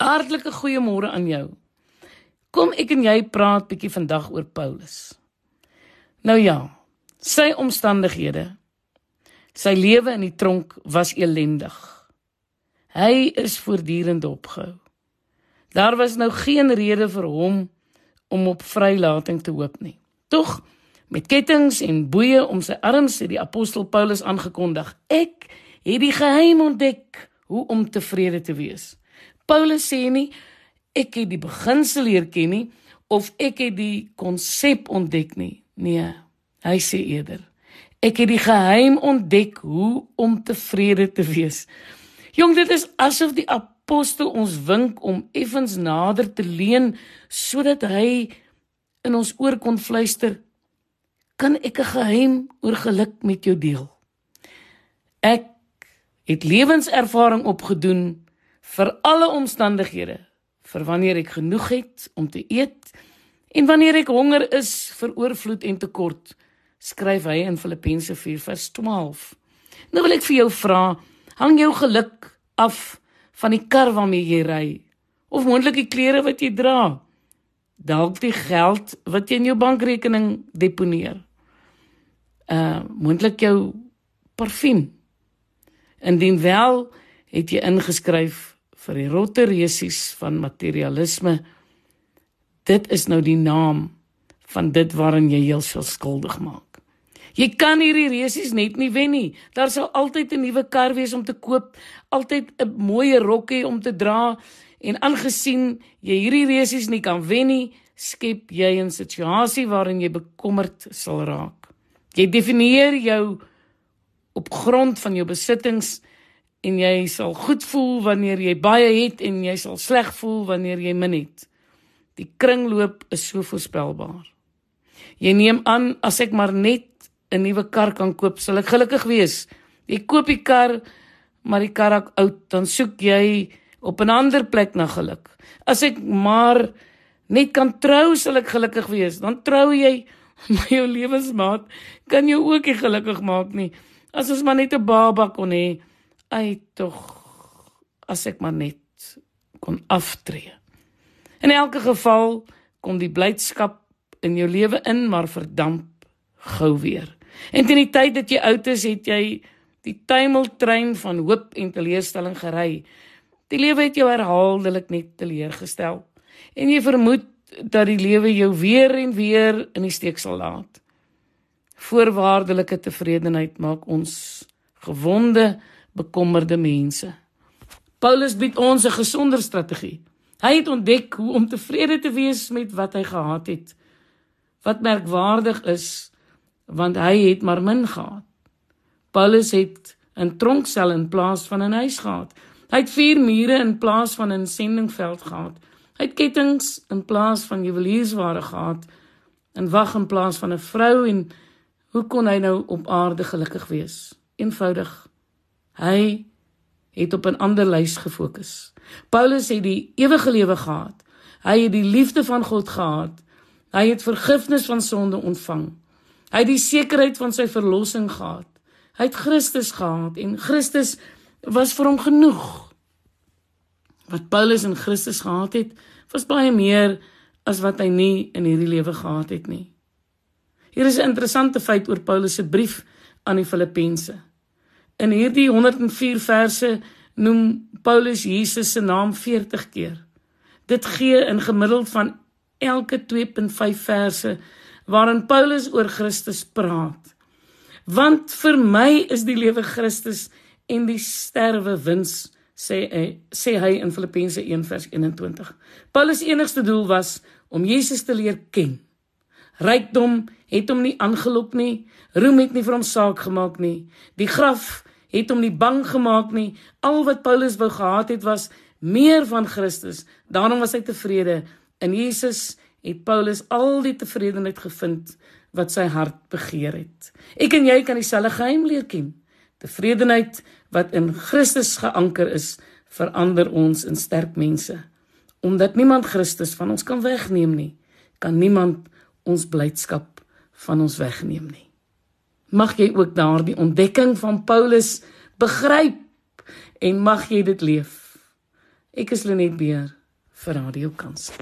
Hartlike goeiemôre aan jou. Kom ek en jy praat bietjie vandag oor Paulus. Nou ja, sy omstandighede, sy lewe in die tronk was elendig. Hy is voortdurend opgehou. Daar was nou geen rede vir hom om op vrylating te hoop nie. Tog met kettinge en boeye om sy arms het die apostel Paulus aangekondig: "Ek het die geheim ontdek hoe om tevrede te wees." Paulus sê nie ek het die beginsel leer ken nie of ek het die konsep ontdek nie. Nee, hy sê eerder ek het die geheim ontdek hoe om tevrede te wees. Jong, dit is asof die apostel ons wink om effens nader te leun sodat hy in ons oor kon fluister. Kan ek 'n geheim oor geluk met jou deel? Ek het lewenservaring opgedoen vir alle omstandighede, vir wanneer ek genoeg het om te eet en wanneer ek honger is vir oorvloed en tekort, skryf hy in Filippense 4:12. Nou wil ek vir jou vra, hang jou geluk af van die kar waarmee jy ry of moontlik die klere wat jy dra? Dalk die geld wat jy in jou bankrekening deponeer. Uh moontlik jou parfuum. Indien wel, het jy ingeskryf vir die rotte resies van materialisme. Dit is nou die naam van dit waarin jy jouself skuldig maak. Jy kan hierdie resies net nie wen nie. Daar sal altyd 'n nuwe kar wees om te koop, altyd 'n mooi rokkie om te dra en aangesien jy hierdie resies nie kan wen nie, skep jy 'n situasie waarin jy bekommerd sal raak. Jy definieer jou op grond van jou besittings en jy sal goed voel wanneer jy baie het en jy sal sleg voel wanneer jy min het. Die kringloop is so voorspelbaar. Jy neem aan as ek maar net 'n nuwe kar kan koop, sal ek gelukkig wees. Jy koop die kar, maar die kar raak oud, dan soek jy op 'n ander plek na geluk. As ek maar net kan trou, sal ek gelukkig wees. Dan trou jy, maar jou lewensmaat kan jou ook nie gelukkig maak nie. As ons maar net 'n baba kon hê, Ai tog as ek maar net kon aftree. In elke geval kom die blydskap in jou lewe in maar verdamp gou weer. En teen die tyd dat jy oud is, het jy die tuimeltrein van hoop en teleurstelling gery. Die lewe het jou herhaaldelik net teleurgestel en jy vermoed dat die lewe jou weer en weer in die steek sal laat. Voorwaardelike tevredenheid maak ons gewonde bekommerde mense. Paulus bied ons 'n gesonder strategie. Hy het ontdek hoe om tevrede te wees met wat hy gehad het. Wat merkwaardig is, want hy het maar min gehad. Paulus het 'n tronksel in plaas van 'n huis gehad. Hy het vier mure in plaas van 'n sendingveld gehad. Hy het kettinge in plaas van juweliersware gehad en wag in plaas van 'n vrou en hoe kon hy nou op aarde gelukkig wees? Eenvoudig Hy het op 'n ander lys gefokus. Paulus het die ewige lewe gehad. Hy het die liefde van God gehad. Hy het vergifnis van sonde ontvang. Hy het die sekerheid van sy verlossing gehad. Hy het Christus gehad en Christus was vir hom genoeg. Wat Paulus in Christus gehad het, was baie meer as wat hy nie in hierdie lewe gehad het nie. Hier is 'n interessante feit oor Paulus se brief aan die Filippense. In hierdie 104 verse noem Paulus Jesus se naam 40 keer. Dit gee in gemiddeld van elke 2.5 verse waarin Paulus oor Christus praat. Want vir my is die lewe Christus en die sterwe wins, sê hy, sê hy in Filippense 1:21. Paulus enigste doel was om Jesus te leer ken. Rykdom het hom nie aangelok nie, roem het nie vir hom saak gemaak nie. Die graf het hom nie bang gemaak nie. Al wat Paulus wou gehad het was meer van Christus. Daarom was hy tevrede. In Jesus het Paulus al die tevredenheid gevind wat sy hart begeer het. Ek en jy kan dieselfde geheim leer ken. Tevredenheid wat in Christus geanker is, verander ons in sterk mense. Omdat niemand Christus van ons kan wegneem nie, kan niemand ons blydskap van ons wegneem nie. Mag jy ook daardie ontdekking van Paulus begryp en mag jy dit leef. Ek is Lenet Beer vir Radio Kans.